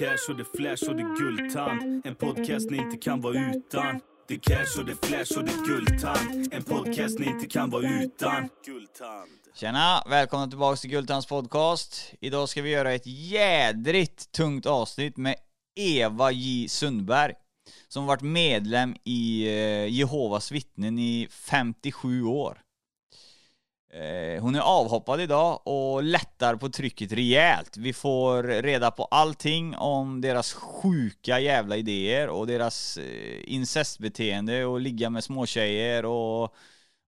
cash och det flash och det guldtand. En podcast ni inte kan vara utan. Det är cash och det flash och det guldtand. En podcast ni inte kan vara utan. Guldtand. Tjena! Välkomna tillbaka till Guldtands podcast. Idag ska vi göra ett jädrigt tungt avsnitt med Eva J Sundberg. Som varit medlem i eh, Jehovas vittnen i 57 år. Eh, hon är avhoppad idag och lättar på trycket rejält. Vi får reda på allting om deras sjuka jävla idéer och deras eh, incestbeteende och ligga med småtjejer och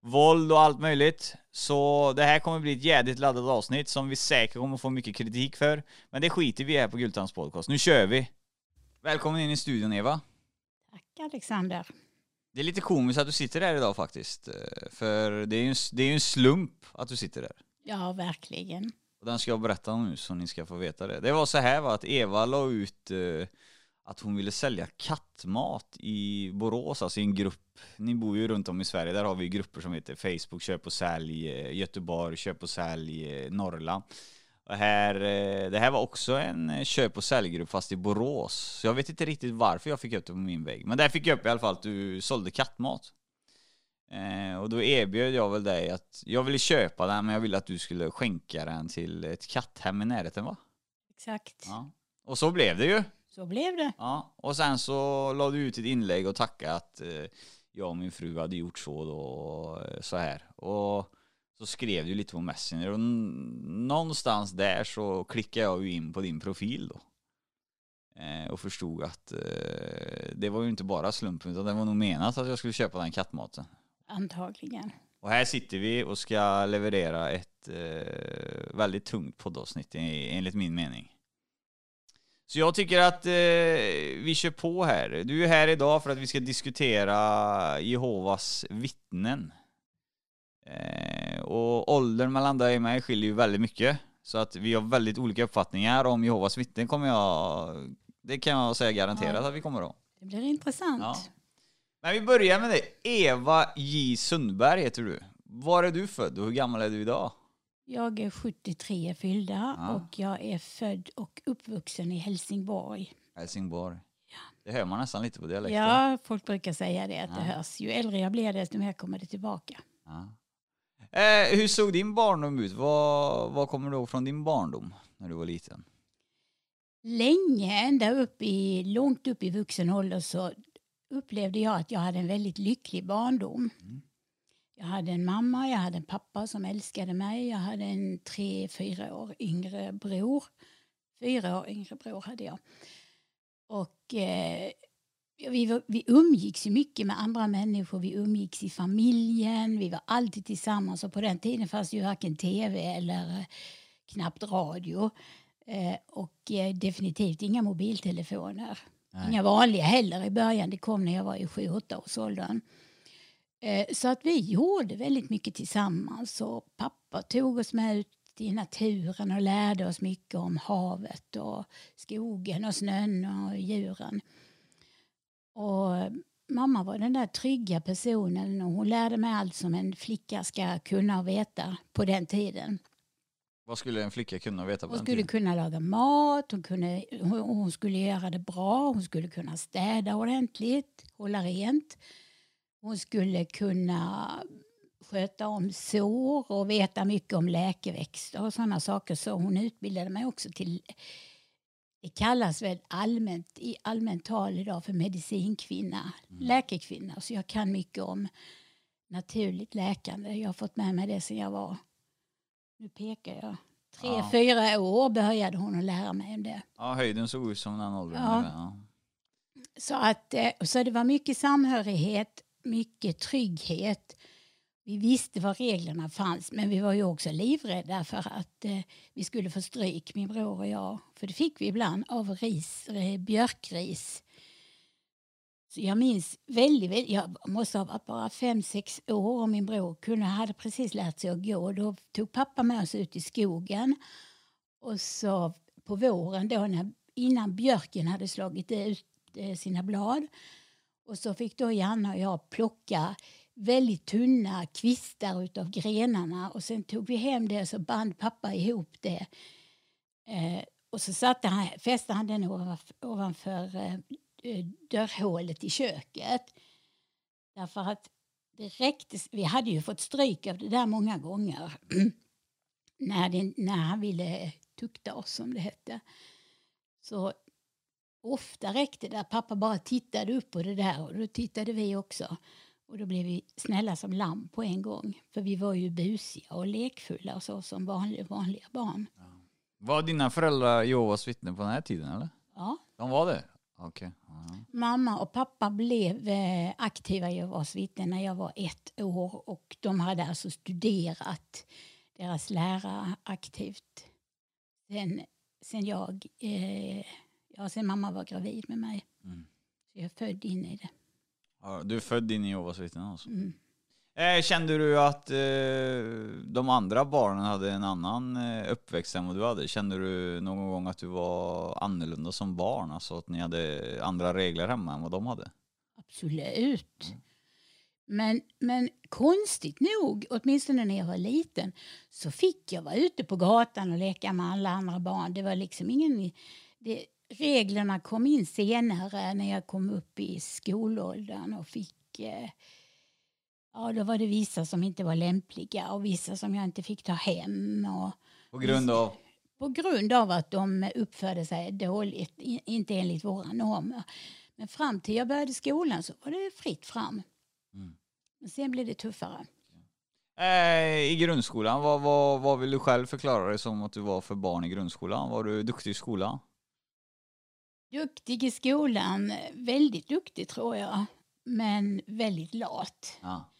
våld och allt möjligt. Så det här kommer bli ett jädrigt laddat avsnitt som vi säkert kommer få mycket kritik för. Men det skiter vi i här på Gultans podcast. Nu kör vi! Välkommen in i studion Eva. Tack Alexander. Det är lite komiskt att du sitter här idag faktiskt. eh, För det är ju en, det är en slump att du sitter där. Ja, verkligen. Och den ska jag berätta om nu så ni ska få veta det. Det var så här va, att Eva la ut eh, att hon ville sälja kattmat i Borås, alltså i en grupp. Ni bor ju runt om i Sverige, där har vi grupper som heter Facebook köp och sälj, eh, Göteborg köp och sälj, eh, Norrland. Och här, eh, det här var också en eh, köp och säljgrupp fast i Borås. Så jag vet inte riktigt varför jag fick upp det på min vägg. Men där fick jag upp i alla fall att du sålde kattmat. Eh, och då erbjöd jag väl dig att jag ville köpa den men jag ville att du skulle skänka den till ett katthem i närheten va? Exakt. Ja. Och så blev det ju. Så blev det. Ja. Och sen så la du ut ett inlägg och tackade att eh, jag och min fru hade gjort så då och eh, så här. Och så skrev du lite på Messenger och någonstans där så klickade jag ju in på din profil då. Eh, och förstod att eh, det var ju inte bara slumpen utan det var nog menat att jag skulle köpa den kattmaten. Antagligen. Och här sitter vi och ska leverera ett eh, väldigt tungt poddavsnitt enligt min mening. Så jag tycker att eh, vi kör på här. Du är här idag för att vi ska diskutera Jehovas vittnen. Eh, och åldern mellan dig och mig skiljer ju väldigt mycket. Så att vi har väldigt olika uppfattningar om Jehovas vittnen kommer jag, det kan jag säga garanterat Ja. att vi kommer att. Det blir intressant. Ja. Men vi börjar med dig. Eva J Sundberg heter du. Var är du född och hur gammal är du idag? Jag är 73 fyllda Ja. och jag är född och uppvuxen i Helsingborg. Helsingborg. Det hör man nästan lite på dialekten. Ja, folk brukar säga det, att det hörs. Ju äldre jag blir desto mer kommer det tillbaka. Ja. Eh, hur såg din barndom ut? Vad, vad kommer du ihåg från din barndom när du var liten? Länge, ända upp i, långt upp i vuxen ålder så upplevde jag att jag hade en väldigt lycklig barndom. Mm. Jag hade en mamma, jag hade en pappa som älskade mig. Jag hade en tre, fyra år yngre bror. Fyra år yngre bror hade jag. Och eh, vi, vi umgicks ju mycket med andra människor. Vi umgicks i familjen. Vi var alltid tillsammans. Och på den tiden fanns ju varken tv eller eh, knappt radio. Eh, och eh, definitivt inga mobiltelefoner. Nej. Inga vanliga heller i början. Det kom när jag var i 7-8 års åldern. Eh, så att vi gjorde väldigt mycket tillsammans. Och pappa tog oss med ut i naturen och lärde oss mycket om havet och skogen och snön och djuren. Och eh, mamma var den där trygga personen och hon lärde mig allt som en flicka ska kunna och veta på den tiden. Vad skulle en flicka kunna veta på Hon den skulle tiden? kunna laga mat, hon, kunde, hon, hon skulle göra det bra, hon skulle kunna städa ordentligt, hålla rent. Hon skulle kunna sköta om sår och veta mycket om läkeväxter och sådana saker. Så hon utbildade mig också till, det kallas väl allmänt, i allmänt tal idag för medicinkvinna, läkekvinna. Så jag kan mycket om naturligt läkande. Jag har fått med mig det sedan jag var, nu pekar jag, tre, Ja. fyra år började hon att lära mig om det. Ja, höjden såg ut som den åldern. Ja. Ja. Så, att, eh, så det var mycket samhörighet, mycket trygghet. Vi visste var reglerna fanns, men vi var ju också livrädda för att eh, vi skulle få stryk, min bror och jag. För det fick vi ibland av ris, eh, björkris. Så jag minns väldigt, väldigt, jag måste ha varit bara fem, sex år och min bror kunde, hade precis lärt sig att gå. Då tog pappa med oss ut i skogen. Och så på våren då när, innan björken hade slagit ut eh, sina blad. Och så fick då Janne och jag plocka väldigt tunna kvistar utav grenarna och sen tog vi hem det och så band pappa ihop det. Eh, och så satte han, fäste han den ovanför, ovanför eh, dörrhålet i köket. Därför att det räckte, vi hade ju fått stryk av det där många gånger. när, det, när han ville tukta oss, som det hette. Så ofta räckte det att pappa bara tittade upp på det där och då tittade vi också. Och då blev vi snälla som lamm på en gång. För vi var ju busiga och lekfulla och så som vanliga, vanliga barn. Var dina föräldrar Jehovas vittnen på den här tiden eller? Ja. De var det? Okej. Ja. Mamma och pappa blev eh, aktiva Jehovas vittnen när jag var ett år och de hade alltså studerat deras lära aktivt sen, sen jag, eh, ja, sen mamma var gravid med mig. Mm. Så jag är född in i det. Du är född in i Jehovas vittnen alltså? Mm. Eh, kände du att eh, de andra barnen hade en annan eh, uppväxt än vad du hade? Kände du någon gång att du var annorlunda som barn? Alltså att ni hade andra regler hemma än vad de hade? Absolut. Men, men konstigt nog, åtminstone när jag var liten, så fick jag vara ute på gatan och leka med alla andra barn. Det var liksom ingen... Det, reglerna kom in senare när jag kom upp i skolåldern och fick... Eh, ja, då var det vissa som inte var lämpliga och vissa som jag inte fick ta hem. Och, På grund av? på grund av att de uppförde sig dåligt, inte enligt våra normer. Men fram till jag började skolan så var det fritt fram. Mm. Men sen blev det tuffare. Eh, I grundskolan, vad, vad, vad vill du själv förklara dig som att du var för barn i grundskolan? Var du duktig i skolan? Duktig i skolan, väldigt duktig tror jag, men väldigt lat. Ja.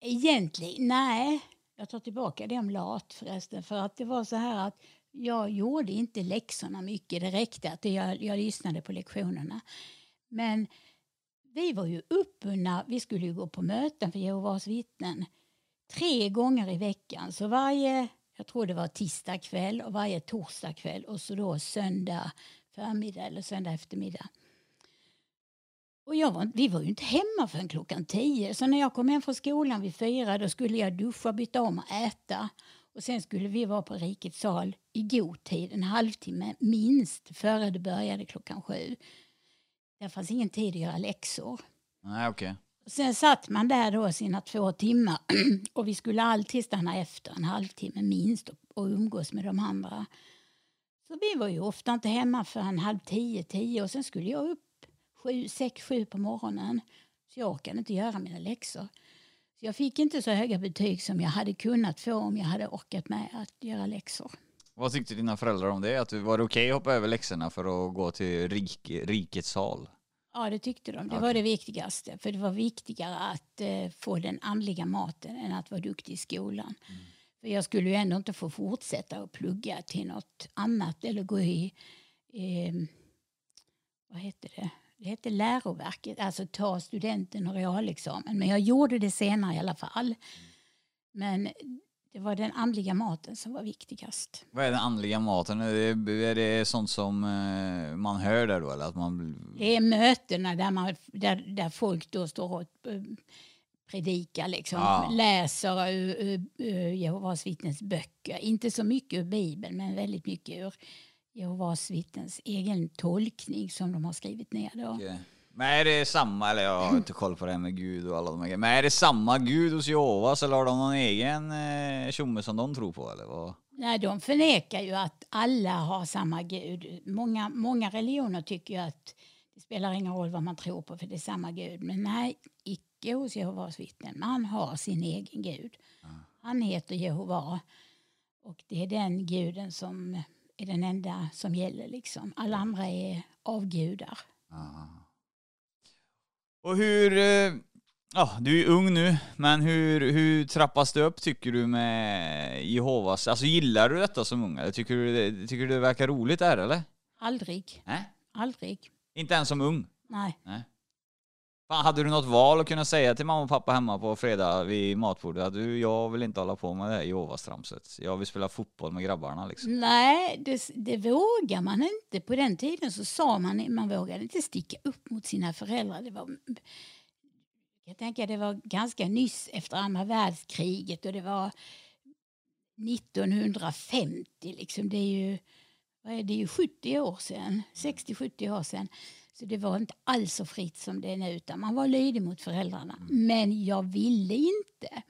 Egentligen, nej. Jag tar tillbaka det om lat förresten. För att det var så här att jag gjorde inte läxorna mycket. Det räckte att jag, jag lyssnade på lektionerna. Men vi var ju uppbundna, vi skulle ju gå på möten för Jehovas vittnen tre gånger i veckan. Så varje, jag tror det var tisdag kväll och varje torsdag kväll och så då söndag förmiddag eller söndag eftermiddag. Och jag var, vi var ju inte hemma förrän klockan tio. Så när jag kom hem från skolan vid fyra då skulle jag duscha, byta om och äta. Och sen skulle vi vara på Rikets sal i god tid, en halvtimme minst, före det började klockan sju. Det fanns ingen tid att göra läxor. Nej. Och sen satt man där då sina två timmar och vi skulle alltid stanna efter en halvtimme minst och umgås med de andra. Så vi var ju ofta inte hemma förrän halv tio, tio och sen skulle jag upp sju, sex, sju på morgonen. Så jag orkade inte göra mina läxor. Så jag fick inte så höga betyg som jag hade kunnat få om jag hade orkat med att göra läxor. Vad tyckte dina föräldrar om det? Att du, var det okej att hoppa över läxorna för att gå till rik, rikets sal? Ja, det tyckte de. Det var det viktigaste. För det var viktigare att eh, få den andliga maten än att vara duktig i skolan. För jag skulle ju ändå inte få fortsätta att plugga till något annat eller gå i, eh, vad hette det? Det hette läroverket, alltså ta studenten och realexamen. Men jag gjorde det senare i alla fall. Men det var den andliga maten som var viktigast. Vad är den andliga maten? Är det, är det sånt som eh, man hör där då? Eller att man... Det är mötena där, man, där, där folk då står och eh, predikar, liksom, Ja. läser ur, ur, ur Jehovas vittnens böcker. Inte så mycket ur Bibeln, men väldigt mycket ur Jehovas vittnens egen tolkning som de har skrivit ner. Då. Okej. Men är det samma, eller jag har inte koll på det här med Gud och alla de här grejerna. Men är det samma Gud hos Jehovas eller har de någon egen eh, tjomme som de tror på eller vad? Nej, de förnekar ju att alla har samma gud. Många, många religioner tycker ju att spelar ingen roll vad man tror på för det är samma gud. Men nej, icke hos Jehovas vittnen. Man har sin egen gud. Han heter Jehova och det är den guden som är den enda som gäller. Liksom. Alla andra är avgudar. Och hur, eh, ja du är ung nu, men hur, hur trappas det upp tycker du med Jehovas, alltså gillar du detta som ung eller tycker du tycker du det verkar roligt där eller? Aldrig, Nej? aldrig. Inte ens som ung? Nej. Nej. Fan, hade du något val att kunna säga till mamma och pappa hemma på fredag vid matbordet att du, jag vill inte hålla på med det här Jehovas-tramset. Jag vill spela fotboll med grabbarna liksom. Nej, det, det vågar man inte. På den tiden så sa man man vågade inte sticka upp mot sina föräldrar. Det var, jag tänker det var ganska nyss efter andra världskriget och det var 1950. Liksom. Det är ju vad är det ju 70 år sedan, 60-70 år sedan. Så det var inte alls så fritt som det är nu utan man var lydig mot föräldrarna. Men jag ville inte.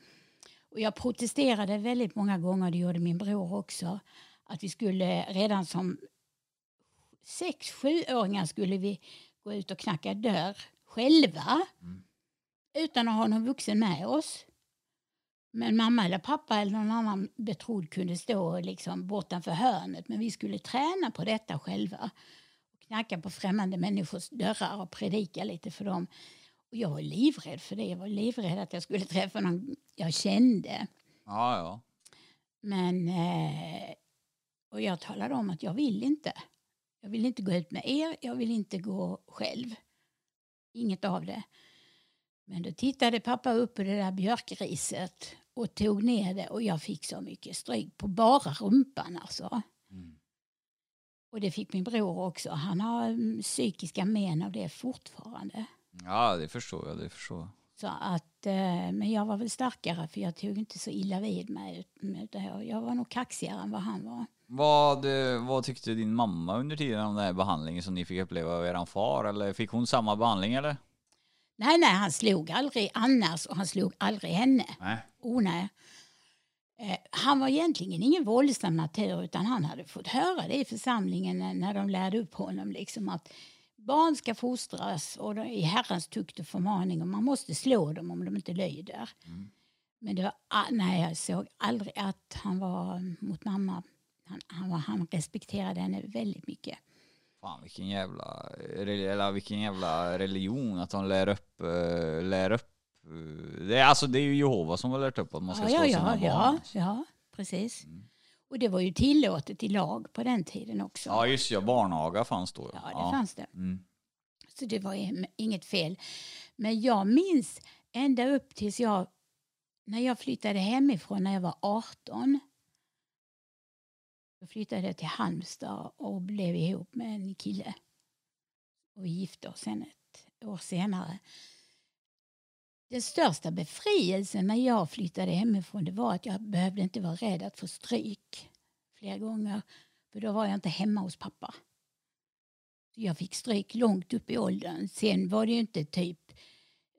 Och jag protesterade väldigt många gånger, det gjorde min bror också, att vi skulle redan som sex, sjuåringar skulle vi gå ut och knacka dörr själva Mm. utan att ha någon vuxen med oss. Men mamma eller pappa eller någon annan betrodd kunde stå liksom bortanför hörnet men vi skulle träna på detta själva. Och knacka på främmande människors dörrar och predika lite för dem. Och jag var livrädd för det. Jag var livrädd att jag skulle träffa någon jag kände. Ja, ja. Men, eh, och jag talade om att jag vill inte. Jag vill inte gå ut med er, jag vill inte gå själv. Inget av det. Men då tittade pappa upp på det där björkriset och tog ner det och jag fick så mycket stryk på bara rumpan alltså. Mm. Och det fick min bror också. Han har mm, psykiska men av det fortfarande. Ja, det förstår jag. Det förstår jag. Så att, eh, men jag var väl starkare för jag tog inte så illa vid mig. Jag var nog kaxigare än vad han var. Vad, eh, vad tyckte din mamma under tiden om den här behandlingen som ni fick uppleva av eran far? Eller fick hon samma behandling eller? Nej, nej, han slog aldrig annars och han slog aldrig henne. Nej. Oh, nej. Eh, han var egentligen ingen våldsam natur utan han hade fått höra det i församlingen när, när de lärde upp honom. Liksom att barn ska fostras och de, i Herrens tukt och förmaning och man måste slå dem om de inte lyder. Mm. Men det var, nej, jag såg aldrig att han var mot mamma. Han, han, var, han respekterade henne väldigt mycket. Fan vilken jävla, eller vilken jävla religion att de lär upp, eh, lär upp. eh, Det är, alltså det är ju Jehova som har lärt upp att man ska Ja, slå ja, sina ja, barn. ja, ja, precis. Mm. Och det var ju tillåtet i lag på den tiden också. Ja just ja, barnaga fanns då. Ja, det fanns det. Mm. Så det var inget fel. Men jag minns ända upp tills jag, när jag flyttade hemifrån när jag var 18. Då flyttade jag till Halmstad och blev ihop med en kille. Och vi gifte oss sen ett år senare. Den största befrielsen när jag flyttade hemifrån det var att jag behövde inte vara rädd att få stryk flera gånger. För då var jag inte hemma hos pappa. Jag fick stryk långt upp i åldern. Sen var det ju inte typ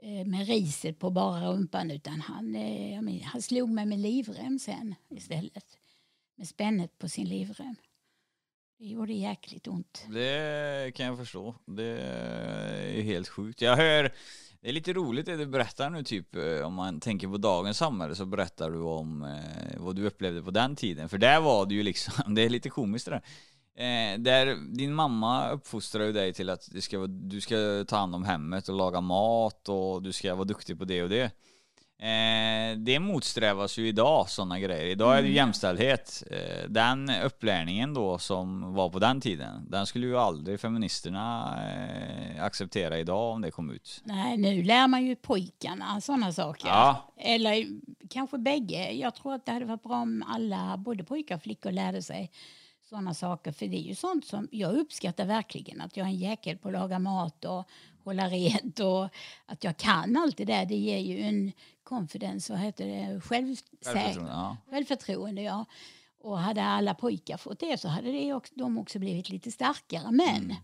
eh, med riset på bara rumpan utan han, eh, jag han slog mig med livrem sen istället. Med spännet på sin livrem. Det gjorde jäkligt ont. Det kan jag förstå. Det är helt sjukt. Jag hör, det är lite roligt det du berättar nu typ, eh, om man tänker på dagens samhälle så berättar du om eh, vad du upplevde på den tiden. För där var det ju liksom, det är lite komiskt det där. Eh, där din mamma uppfostrar ju dig till att det ska, du ska ta hand om hemmet och laga mat och du ska vara duktig på det och det. Eh, det motsträvas ju idag, sådana grejer. Idag är det ju jämställdhet. Eh, den upplärningen då som var på den tiden, den skulle ju aldrig feministerna eh, acceptera idag om det kom ut. Nej, nu lär man ju pojkarna sådana saker. Ja. Eller kanske bägge. Jag tror att det hade varit bra om alla, både pojkar och flickor, lärde sig sådana saker. För det är ju sånt som jag uppskattar verkligen. Att jag är en jäkel på att laga mat och hålla rent och att jag kan allt det där. Det ger ju en confidence, vad heter det. Självförtroende, ja. Självförtroende, ja. Och hade alla pojkar fått det så hade det också, de också blivit lite starkare. Men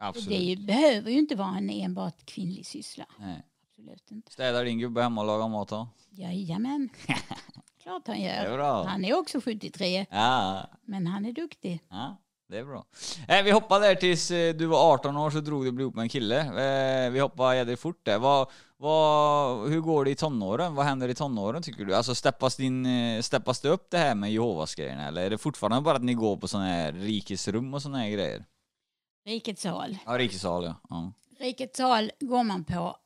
Mm, Absolut. det är behöver ju inte vara en enbart kvinnlig syssla. Nej. Absolut inte. Städar din gubbe hemma och lagar mat då? Jajamän. Klart han är gör. bra. Han är också 73, Ja, men han är duktig. Ja, det är bra. Eh, vi hoppade där tills eh, du var 18 år så drog du bli ihop med en kille. Eh, vi hoppade jädrigt fort där. Vad, vad, hur går det i tonåren? Vad händer i tonåren tycker du? Alltså steppas, din, eh, steppas det upp det här med Jehovas grejerna eller är det fortfarande bara att ni går på sådana här rikesrum och sådana här grejer? Rikets sal. Ja, rikessal ja. ja. Rikets sal går man på.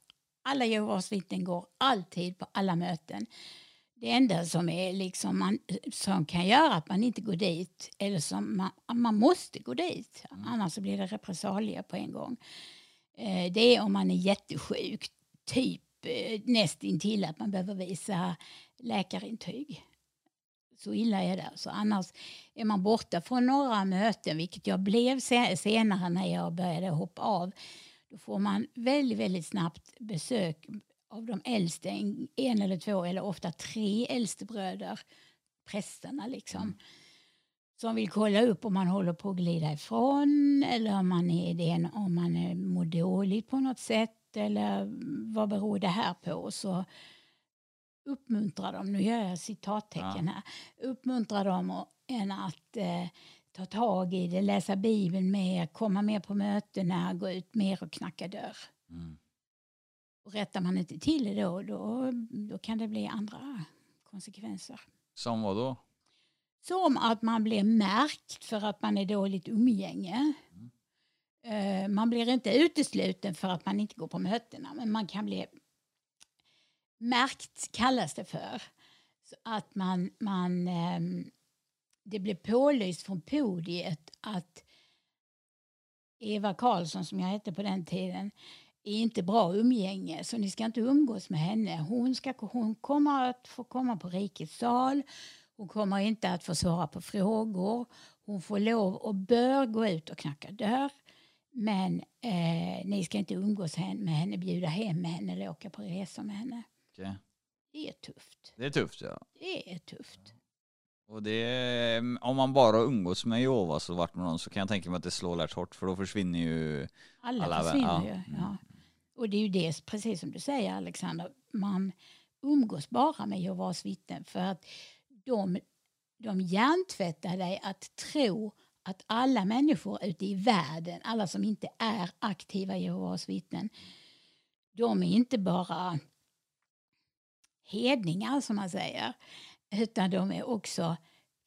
Alla Jehovas vittnen går alltid på alla möten. Det enda som, är liksom man, som kan göra att man inte går dit, eller som man, man måste gå dit, annars så blir det repressalier på en gång. Eh, det är om man är jättesjuk, typ eh, nästintill att man behöver visa läkarintyg. Så illa är det. Så annars är man borta från några möten, vilket jag blev se- senare när jag började hoppa av, då får man väldigt, väldigt snabbt besök av de äldste, en, eller två eller ofta tre äldstebröder, prästerna liksom. som vill kolla upp om man håller på att glida ifrån eller om man, är det, om man är, mår dåligt på något sätt eller vad beror det här på? Så uppmuntrar de, nu gör jag citattecken här, uppmuntrar de en att eh, ta tag i det, läsa Bibeln mer, komma mer på mötena, gå ut mer och knacka dörr. Mm. Och rättar man inte till det då, då, då kan det bli andra konsekvenser. Som vad då? Som att man blir märkt för att man är dåligt umgänge. Mm. Man blir inte utesluten för att man inte går på mötena, men man kan bli märkt, kallas det för. Så att man, man, ehm, det blir pålyst från podiet att Eva Karlsson, som jag hette på den tiden, är inte bra umgänge, så ni ska inte umgås med henne. Hon, ska, hon kommer att få komma på rikets sal. Hon kommer inte att få svara på frågor. Hon får lov och bör gå ut och knacka dörr. Men eh, ni ska inte umgås med henne, bjuda hem med henne eller åka på resor med henne. Okej. Det är tufft. Det är tufft ja. Det är tufft. Och det, om man bara umgås med Jehova så vart med någon så kan jag tänka mig att det slår lätt hårt för då försvinner ju Alla, Alla, försvinner ja. ju. Ja. Och det är ju det, precis som du säger Alexander, man umgås bara med Jehovas vittnen för att de, de hjärntvättar dig att tro att alla människor ute i världen, alla som inte är aktiva Jehovas vittnen, de är inte bara hedningar som man säger, utan de är också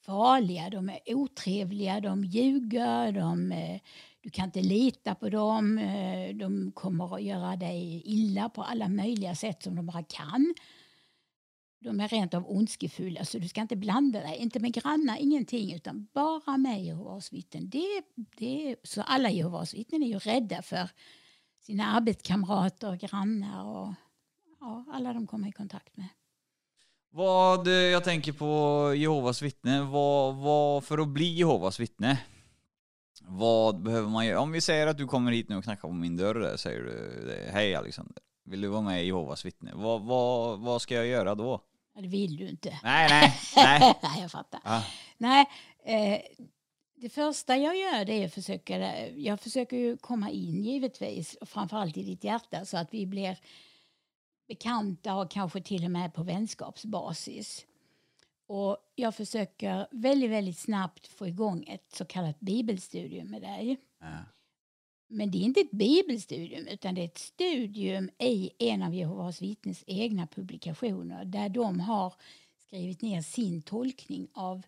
farliga, de är otrevliga, de ljuger, de, eh, du kan inte lita på dem, eh, de kommer att göra dig illa på alla möjliga sätt som de bara kan. De är rent av ondskefulla, så du ska inte blanda dig, inte med grannar, ingenting, utan bara med Jehovas vittnen. Det, det, så alla Jehovas vittnen är ju rädda för sina arbetskamrater och grannar och ja, alla de kommer i kontakt med. Vad, eh, jag tänker på Jehovas vittne, vad, vad, för att bli Jehovas vittne, vad behöver man göra? Om vi säger att du kommer hit nu och knackar på min dörr där, säger du hej Alexander, vill du vara med i Jehovas vittne? Vad, vad, vad ska jag göra då? Det vill du inte. Nej, nej, nej. Nej, jag fattar. Ja. Nej, eh, det första jag gör det är att försöka, jag försöker ju komma in givetvis, framförallt i ditt hjärta så att vi blir bekanta och kanske till och med på vänskapsbasis. Och jag försöker väldigt, väldigt snabbt få igång ett så kallat bibelstudium med dig. Ja. Men det är inte ett bibelstudium utan det är ett studium i en av Jehovas vittnes egna publikationer där de har skrivit ner sin tolkning av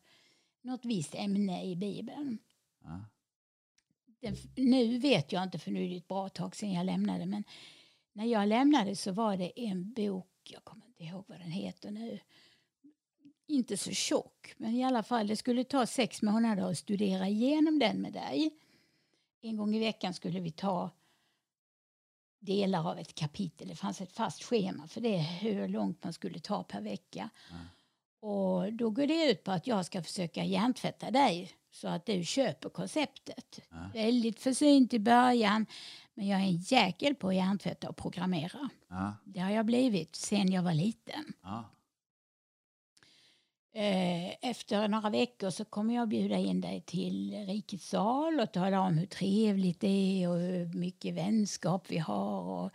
något visst ämne i Bibeln. Ja. Den, nu vet jag inte, för nu är det ett bra tag sedan jag lämnade, men när jag lämnade så var det en bok, jag kommer inte ihåg vad den heter nu, inte så tjock, men i alla fall, det skulle ta sex månader att studera igenom den med dig. En gång i veckan skulle vi ta delar av ett kapitel. Det fanns ett fast schema för det, hur långt man skulle ta per vecka. Och då går det ut på att jag ska försöka hjärntvätta dig så att du köper konceptet. Ja. Väldigt försynt i början, men jag är en jäkel på att hjärntvätta och programmera. Ja. Det har jag blivit sen jag var liten. Eh, efter några veckor så kommer jag bjuda in dig till Rikets sal och tala om hur trevligt det är och hur mycket vänskap vi har. Och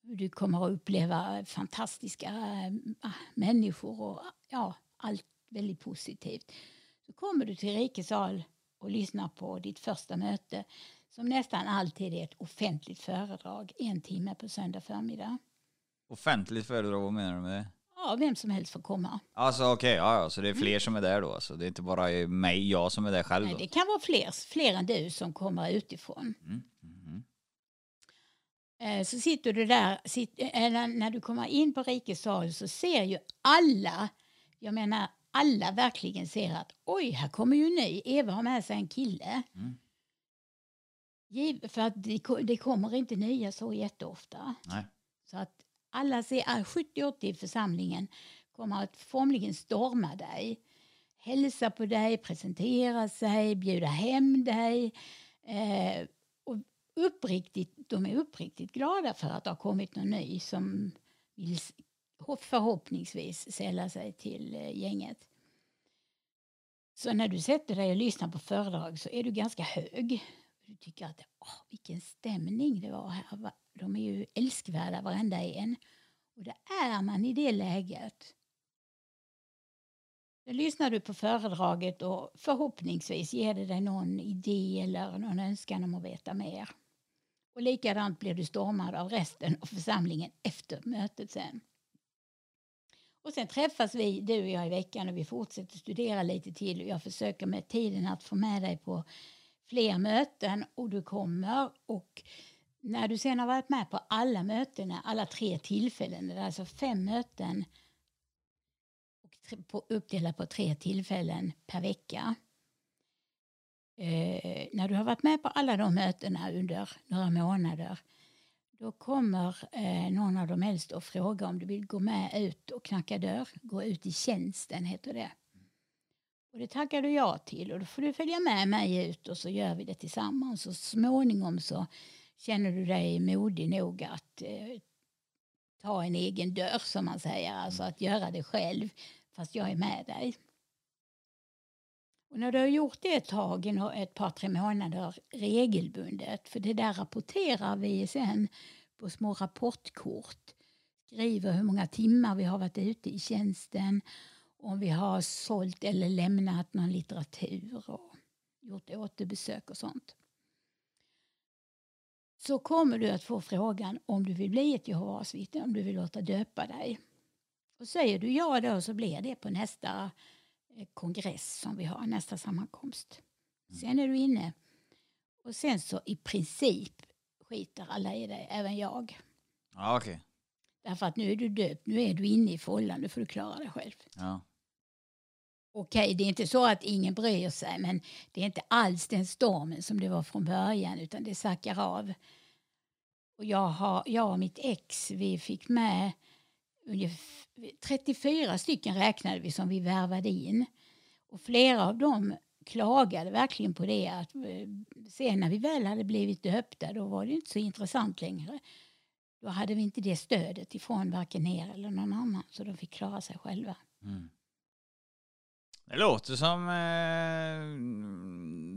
du kommer att uppleva fantastiska eh, människor och ja, allt väldigt positivt. Så kommer du till Rikets sal och lyssnar på ditt första möte som nästan alltid är ett offentligt föredrag en timme på söndag förmiddag. Offentligt föredrag, vad menar du med det? Ja, vem som helst får komma. Alltså okej, ja, ja, så det är fler som är där då alltså. Det är inte bara mig, jag som är där själv Nej, då? det kan vara fler, fler än du som kommer utifrån. Mm. Mhm. Eh, Så sitter du där, sit, eller när du kommer in på Rikes sal så ser ju alla, jag menar alla verkligen ser att oj, här kommer ju ny, Eva har med sig en kille. Mm. Giv, för att det, ko- det kommer inte nya så jätteofta. Nej. Så att alla 70-80 ah, i församlingen kommer att formligen storma dig. Hälsa på dig, presentera sig, bjuda hem dig. Eh, och uppriktigt, de är uppriktigt glada för att det har kommit någon ny som vill förhoppningsvis sälla sig till eh, gänget. Så när du sätter dig och lyssnar på föredrag så är du ganska hög. Du tycker att åh, vilken stämning det var här. De är ju älskvärda varenda en. Och det är man i det läget. Då lyssnar du på föredraget och förhoppningsvis ger det dig någon idé eller någon önskan om att veta mer. Och likadant blir du stormad av resten av församlingen efter mötet sen. Och sen träffas vi, du och jag, i veckan och vi fortsätter studera lite till. Jag försöker med tiden att få med dig på fler möten och du kommer. Och när du sen har varit med på alla mötena, alla tre tillfällen, det är alltså fem möten och tre- på, uppdelat på tre tillfällen per vecka. Eh, när du har varit med på alla de mötena under några månader då kommer eh, någon av de äldsta och fråga om du vill gå med ut och knacka dörr. Gå ut i tjänsten heter det. Och det tackar du ja till och då får du följa med mig ut och så gör vi det tillsammans. Och småningom så känner du dig modig nog att eh, ta en egen dörr som man säger. Alltså att göra det själv fast jag är med dig. Och när du har gjort det ett tag, ett par tre månader regelbundet, för det där rapporterar vi sen på små rapportkort. Skriver hur många timmar vi har varit ute i tjänsten, om vi har sålt eller lämnat någon litteratur och gjort återbesök och sånt. Så kommer du att få frågan om du vill bli ett Jehovas vittne, om du vill låta döpa dig. Och säger du ja då så blir det på nästa eh, kongress som vi har, nästa sammankomst. Sen är du inne. Och sen så i princip skiter alla i dig, även jag. Ja, okej. Därför att nu är du döpt, nu är du inne i fållan, nu får du klara dig själv. Ja. Okej, det är inte så att ingen bryr sig, men det är inte alls den stormen som det var från början, utan det sackar av. Och jag, har, jag och mitt ex, vi fick med ungefär 34 stycken räknade vi som vi värvade in. Och flera av dem klagade verkligen på det att eh, sen när vi väl hade blivit döpta då var det inte så intressant längre. Då hade vi inte det stödet ifrån varken er eller någon annan så de fick klara sig själva. Mm. Det låter som eh,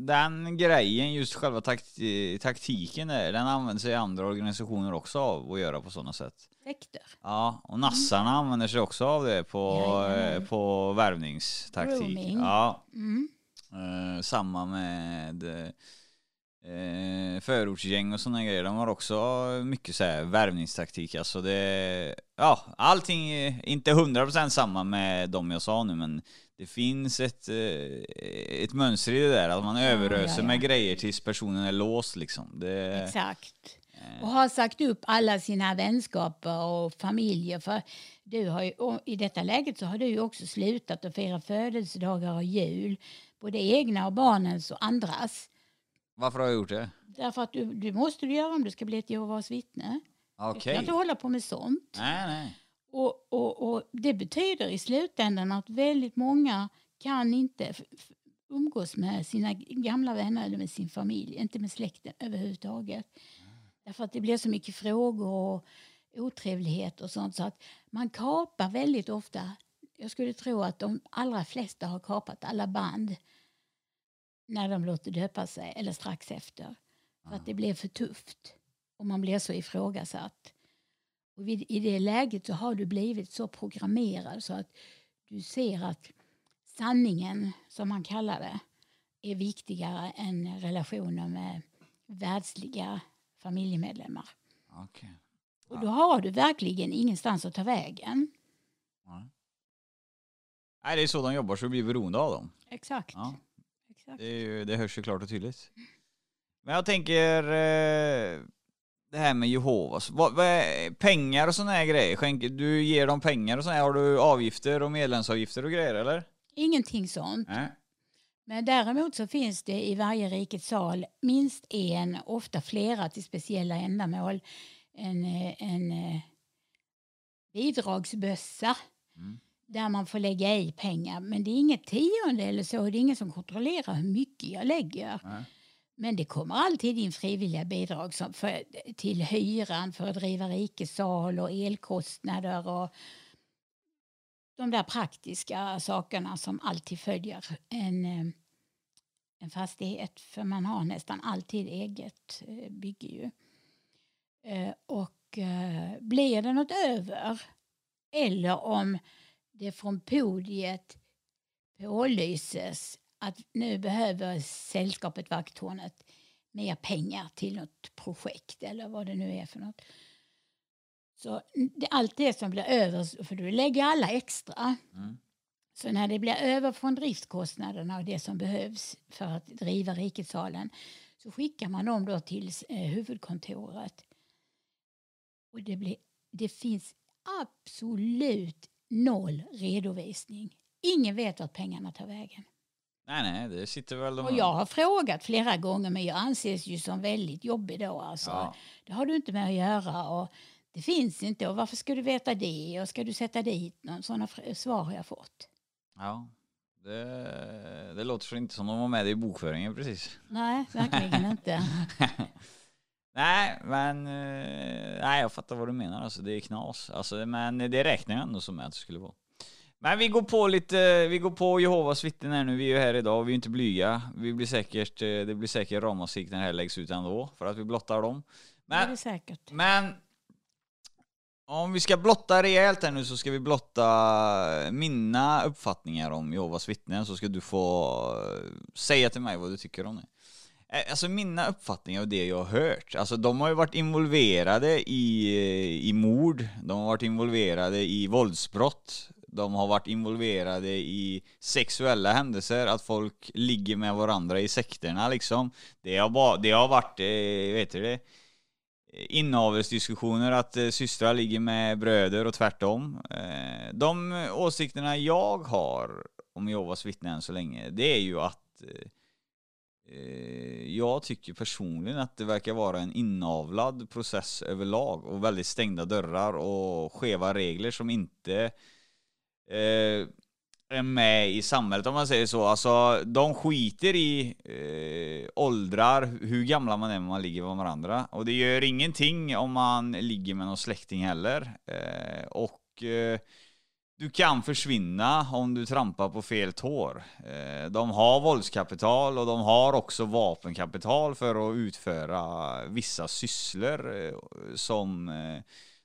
den grejen, just själva takti- taktiken där, den använder sig andra organisationer också av att göra på sådana sätt. Sekter. Ja, och nassarna använder sig också av det på, Jajamän. eh, på värvningstaktik. Grooming. Ja, Mm. eh, samma med eh, förortsgäng och sådana grejer. De har också mycket så här värvningstaktik. Alltså det, ja, allting inte 100% samma med de jag sa nu, men det finns ett, eh, ett mönster i det där, att man överöser ja, ja. med grejer tills personen är låst liksom. Det, Exakt. Eh. Och har sagt upp alla sina vänskaper och familjer. För du har ju, I detta läget så har du ju också slutat att fira födelsedagar och jul. Både egna och barnens och andras. varför har jag gjort det? Därför att du, du måste du göra om du ska bli ett Jehovas vittne. Du Okej. kan inte hålla på med sånt. Nej, nej. Och, och, och det betyder i slutändan att väldigt många kan inte umgås med sina gamla vänner eller med sin familj, inte med släkten överhuvudtaget. Därför att det blir så mycket frågor och otrevlighet och sånt så att man kapar väldigt ofta. Jag skulle tro att de allra flesta har kapat alla band när de låter döpa sig eller strax efter. För att det blir för tufft och man blir så ifrågasatt. Och vid, I det läget så har du blivit så programmerad så att du ser att sanningen, som man kallar det, är viktigare än relationer med världsliga familjemedlemmar. Okej. Och då har du verkligen ingenstans att ta vägen. Nej. Nej, det är så de jobbar så du blir beroende av dem. Exakt. Ja, Exakt. det, är ju, det hörs ju klart och tydligt. Men jag tänker eh, det här med Jehovas. Vad, vad är, pengar och sådana här grejer. Skänker, du ger dem pengar och sådana här. Har du avgifter och medlemsavgifter och grejer eller? Ingenting sånt. Nej. Men däremot så finns det i varje rikets sal minst en, ofta flera till speciella ändamål, en, eh, en eh, bidragsbössa Mm. där man får lägga i pengar. Men det är inget tionde eller så, det är ingen som kontrollerar hur mycket jag lägger. Nej. Men det kommer alltid in frivilliga bidrag som för, till hyran för att driva rikesal och elkostnader och de där praktiska sakerna som alltid följer en, eh, en fastighet. För man har nästan alltid eget eh, bygge ju. Eh, och blir det något över eller om det från podiet pålyses att nu behöver sällskapet Vakttornet mer pengar till något projekt eller vad det nu är för något. Så det, allt det som blir över, för du lägger alla extra. Mm. Så när det blir över från driftskostnaderna och det som behövs för att driva riketsalen så skickar man dem då till eh, huvudkontoret. Och det, blir, det finns absolut noll redovisning. Ingen vet vart pengarna tar vägen. Nej, nej, det sitter väl de... Och jag har frågat flera gånger men jag anses ju som väldigt jobbig då. Alltså. Ja. Det har du inte med att göra. Och det finns inte. Och varför ska du veta det? Och ska du sätta dit någon? Sådana svar har jag fått. Ja. Det, det låter inte som de var med i bokföringen precis. Nej, verkligen inte. nej, men eh, nej, jag fattar vad du menar. Alltså, det är knas. Alltså, men det räknar jag ändå som att det skulle vara. Men vi går på lite, vi går på Jehovas vittnen här nu. Vi är ju här idag och vi är inte blyga. Vi blir säkert, eh, det blir säkert ramaskrik när det här läggs ut ändå för att vi blottar dem. Det är Men, det säkert. men om vi ska blotta rejält här nu så ska vi blotta mina uppfattningar om Jehovas vittnen så ska du få eh, säga till mig vad du tycker om det. Eh, Alltså mina uppfattningar och det jag har hört, alltså de har ju varit involverade i, i mord, de har varit involverade i våldsbrott, de har varit involverade i sexuella händelser, att folk ligger med varandra i sekterna liksom. Det har, det har varit, eh, vet du det, inavelsdiskussioner att eh, systrar ligger med bröder och tvärtom. Eh, de åsikterna jag har om Jehovas vittnen än så länge, det är ju att eh, eh, jag tycker personligen att det verkar vara en inavlad process överlag och väldigt stängda dörrar och skeva regler som inte eh, Eh, är med i samhället om man säger så. Alltså de skiter i eh, åldrar, hur gamla man är när man ligger med varandra. Och det gör ingenting om man ligger med någon släkting heller. Eh, och eh, du kan försvinna om du trampar på fel tår. Eh, de har våldskapital och de har också vapenkapital för att utföra vissa sysslor eh, som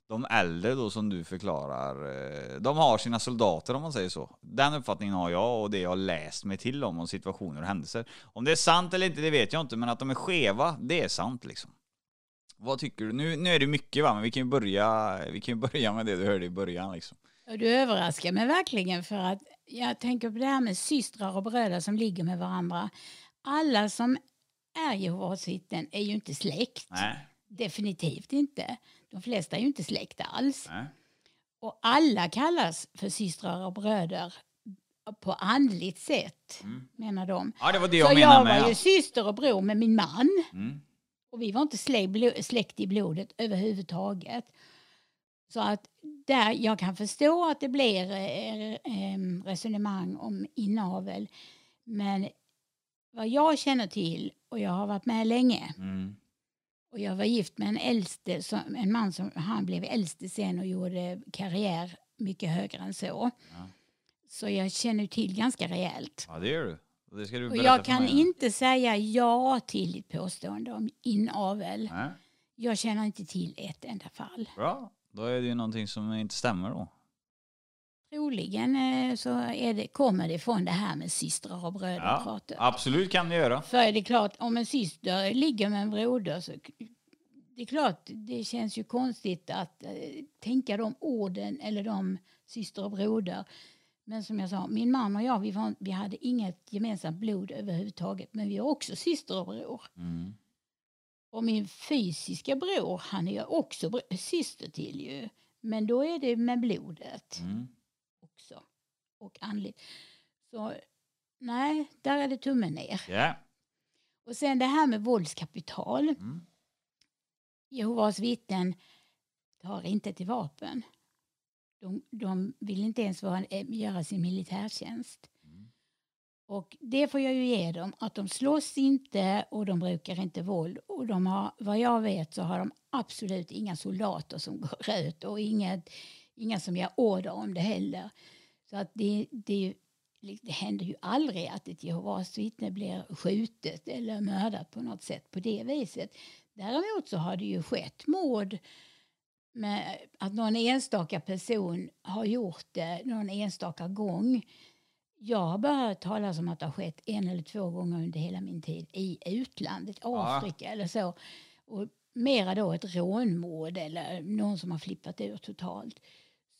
de äldre då som du förklarar, eh, de har sina soldater om man säger så. Den uppfattningen har jag och det jag har läst mig till om, om situationer och händelser. Om det är sant eller inte, det vet jag inte, men att de är skeva, det är sant liksom. Vad tycker du? Nu, nu är det mycket va, men vi kan ju börja, vi kan börja med det du hörde i början liksom. Du överraskar mig verkligen för att jag tänker på det här med systrar och bröder som ligger med varandra. Alla som är Jehovas vittnen är ju inte släkt. Nej, Definitivt inte. De flesta är ju inte släkt alls. nej. Och alla kallas för systrar och bröder på andligt sätt, Mm. menar de. Ja, det var det jag Så jag med. var ju ja. syster och bror med min man. Mm. Och vi var inte släkt i blodet överhuvudtaget. Så att där jag kan förstå att det blir eh, eh, resonemang om inavel. Men vad jag känner till, och jag har varit med länge, Mm. Och jag var gift med en, äldste, som, en man som han blev äldste sen och gjorde karriär mycket högre än så. Ja. Så jag känner till ganska rejält. Ja, det gör du. Och det ska du Och jag kan inte säga ja till ditt påstående om inavel. Nej. Jag känner inte till ett enda fall. Bra, då är det ju någonting som inte stämmer då. Troligen eh, så är det, kommer det från det här med systrar och bröder Ja, absolut kan det göra. För är det klart, om en syster ligger med en broder så det är klart, det känns ju konstigt att eh, tänka de orden eller de syster och broder. Men som jag sa, min man och jag, vi, var, vi hade inget gemensamt blod överhuvudtaget. Men vi är också syster och bror. Mm. Och min fysiska bror, han är jag också syster till ju. Men då är det med blodet Mm. Och andligt. Så nej, där är det tummen ner. Ja. Och sen det här med våldskapital. Mm. Jehovas vittnen tar inte till vapen. De, de vill inte ens vara, eh, göra sin militärtjänst. Mm. Och det får jag ju ge dem, att de slåss inte och de brukar inte våld. Och de har, vad jag vet så har de absolut inga soldater som går ut och inget, inga som ger order om det heller. Så att det, det, det händer ju aldrig att ett Jehovas vittne blir skjutet eller mördat på något sätt på det viset. Däremot så har det ju skett mord med att någon enstaka person har gjort det någon enstaka gång. Jag har bara hört talas om att det har skett en eller två gånger under hela min tid i utlandet, Afrika ja. eller så. Och mera då ett rånmord eller någon som har flippat ur totalt.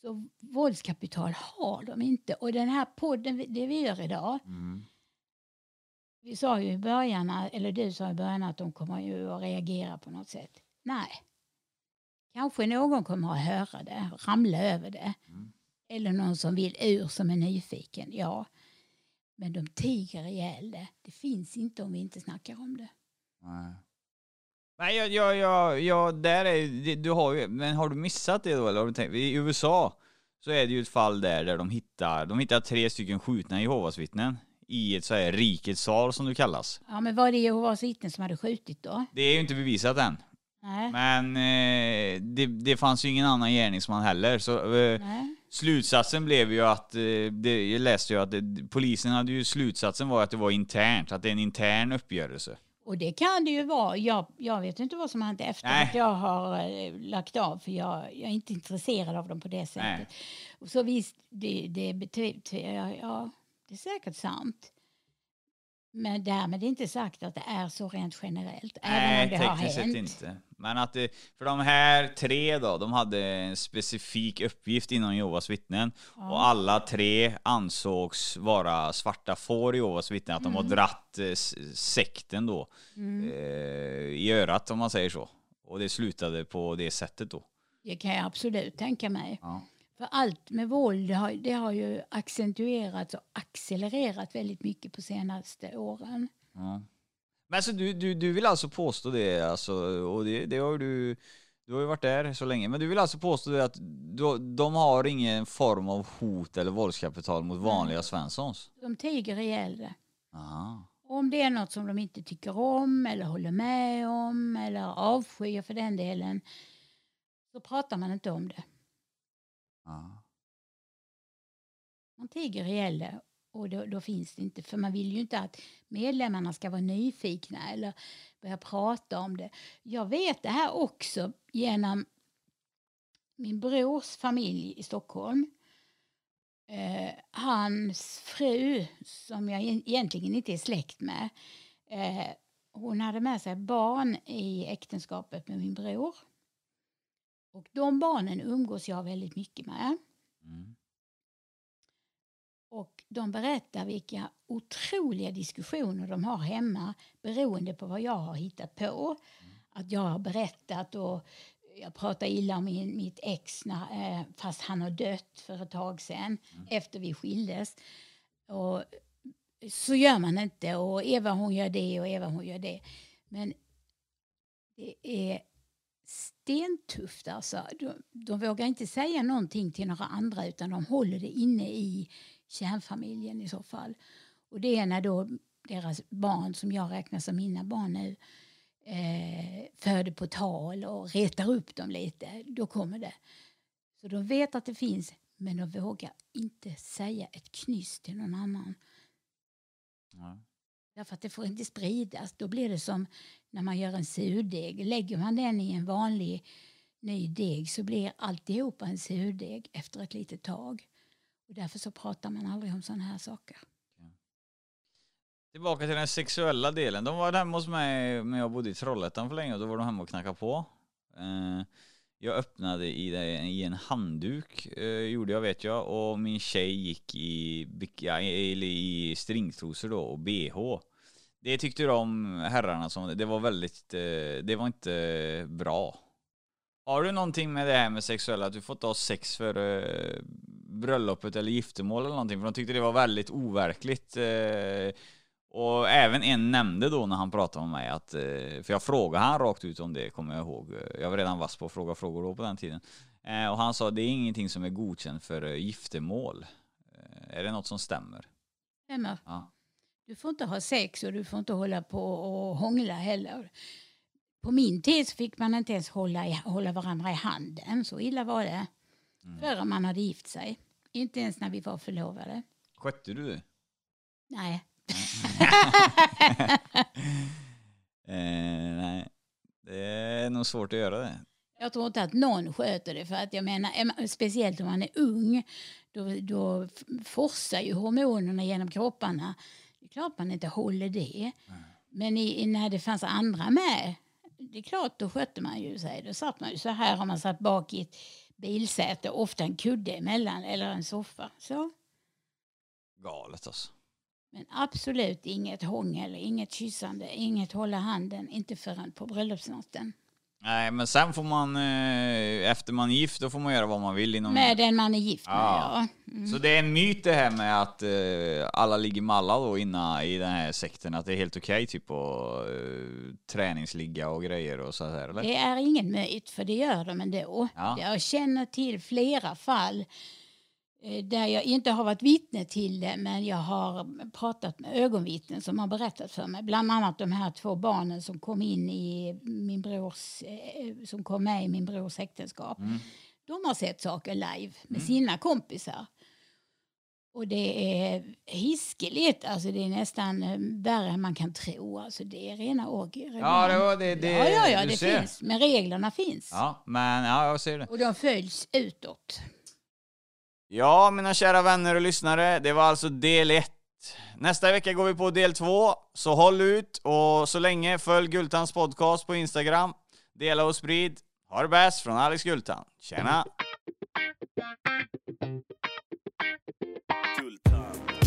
Så våldskapital har de inte. Och den här podden, det vi gör idag, mm. vi sa ju i början, eller du sa i början att de kommer ju att reagera på något sätt. Nej. Kanske någon kommer att höra det, ramla över det. Mm. Eller någon som vill ur som är nyfiken, ja. Men de tiger ihjäl det. Det finns inte om vi inte snackar om det. Nej. Nej, jag, jag, jag, jag, där är du har ju, men har du missat det då eller har du tänkt, i USA så är det ju ett fall där, där de hittar, de hittar tre stycken skjutna Jehovas vittnen i ett så här rikets sal som det kallas. Ja, men var det Jehovas vittnen som hade skjutit då? Det är ju inte bevisat än. Nej. Men eh, det, det fanns ju ingen annan gärningsman heller, så eh, slutsatsen blev ju att, eh, det, jag läste ju att det, polisen hade ju slutsatsen var att det var internt, att det är en intern uppgörelse. Och det kan det ju vara. Jag, jag vet inte vad som har hänt efter Nej. att jag har äh, lagt av för jag, jag, är inte intresserad av dem på det sättet. Nej. Så visst, det, det, ja, ja, det är säkert sant. Men därmed inte sagt att det är så rent generellt. Nej, även om det har hänt. Inte. Men att det, för de här tre då, de hade en specifik uppgift inom Jehovas vittnen. Ja. Och alla tre ansågs vara svarta får i Jehovas vittnen. Att mm. de har mm. dratt eh, sekten då mm. eh, i örat om man säger så. Och det slutade på det sättet då. Det kan jag absolut tänka mig. Ja. För allt med våld det har, det har ju accentuerats och accelererat väldigt mycket på senaste åren. Ja. Men alltså du, du, du vill alltså påstå det, alltså, och det, det har du, du har ju varit där så länge, men du vill alltså påstå det att du, de har ingen form av hot eller våldskapital mot vanliga. Svenssons? De tiger ihjäl det. Om det är något som de inte tycker om eller håller med om eller avskyr för den delen så pratar man inte om det. Aha. Man tiger ihjäl det och då, då, finns det inte, för man vill ju inte att medlemmarna ska vara nyfikna eller börja prata om det. Jag vet det här också genom min brors familj i Stockholm. Eh, hans fru, som jag egentligen inte är släkt med, eh, hon hade med sig barn i äktenskapet med min bror. Och de barnen umgås jag väldigt mycket med. Mm. De berättar vilka otroliga diskussioner de har hemma beroende på vad jag har hittat på. Mm. Att jag har berättat och jag pratar illa om min, mitt ex när, eh, fast han har dött för ett tag sedan mm. efter vi skildes. Och, så gör man inte och Eva hon gör det och Eva hon gör det. Men det är stentufft alltså. De, de vågar inte säga någonting till några andra utan de håller det inne i kärnfamiljen i så fall. Och det är när då deras barn, som jag räknar som mina barn nu, eh, föder på tal och retar upp dem lite, då kommer det. Så de vet att det finns, men de vågar inte säga ett knyst till någon annan. Ja. Därför att det får inte spridas. Då blir det som när man gör en surdeg. Lägger man den i en vanlig ny deg så blir alltihopa en surdeg efter ett litet tag. Och därför så pratar man aldrig om sådana här saker. Tillbaka till den sexuella delen. De var hemma hos mig när jag bodde i Trollhättan för länge och då var de hemma och knackade på. Eh, jag öppnade i, i en handduk, eh, gjorde jag vet jag, och min tjej gick i, ja, i stringtrosor då och bh. Det tyckte de herrarna som, det var väldigt, eh, det var inte bra. Har du någonting med det här med sexuella, att du fått ha sex för eh, bröllopet eller giftermål eller någonting? För de tyckte det var väldigt overkligt. Eh, och även en nämnde då när han pratade med mig att, eh, för jag frågade han rakt ut om det, kommer jag ihåg. Jag var redan vass på att fråga frågor då på den tiden. Eh, och han sa det är ingenting som är godkänt för giftermål. Är det något som stämmer? Stämmer. Ja. Du får inte ha sex och du får inte hålla på och hångla heller. På min tid fick man inte ens hålla, hålla varandra i handen. Så illa var det. Mm. Förrän man hade gift sig. Inte ens när vi var förlovade. Skötte du det? Nej. Eh, nej, det är nog svårt att göra det. Jag tror inte att någon sköter det. För att jag menar, speciellt om man är ung, då, då forsar ju hormonerna genom kropparna. Det är klart man inte håller det. Men i, när det fanns andra med, det är klart, då skötte man ju sig. Då satt man ju så här, om man satt bak i ett bilsäte, ofta en kudde emellan eller en soffa. Så. Galet alltså. Men absolut inget hångel, inget kyssande, inget hålla handen, inte förrän på bröllopsnatten. Nej, men sen får man, eh, efter man är gift, då får man göra vad man vill inom... Med den man är gift med, Ja. ja. Mm. Så det är en myt det här med att eh, alla ligger malla då innan i den här sekten, att det är helt okej typ att eh, träningsligga och grejer och så här eller? Det är ingen myt, för det gör de ändå. Ja. Jag känner till flera fall där jag inte har varit vittne till det, men jag har pratat med ögonvittnen som har berättat för mig. Bland annat de här två barnen som kom in i min brors, eh, som kom med i min brors äktenskap. Mm. De har sett saker live med sina kompisar. Och det är hiskeligt, alltså det är nästan eh, värre än man kan tro. Alltså det är rena orgier. Ja, det det, det ja, ja, ja det ser. finns. Men reglerna finns. Ja, men ja, jag ser det. Och de följs utåt. Ja, mina kära vänner och lyssnare, det var alltså del 1. Nästa vecka går vi på del 2, så håll ut och så länge följ Gultans podcast på Instagram. Dela och sprid. Ha det bäst från Alex Gultan. Tjena! Gultan.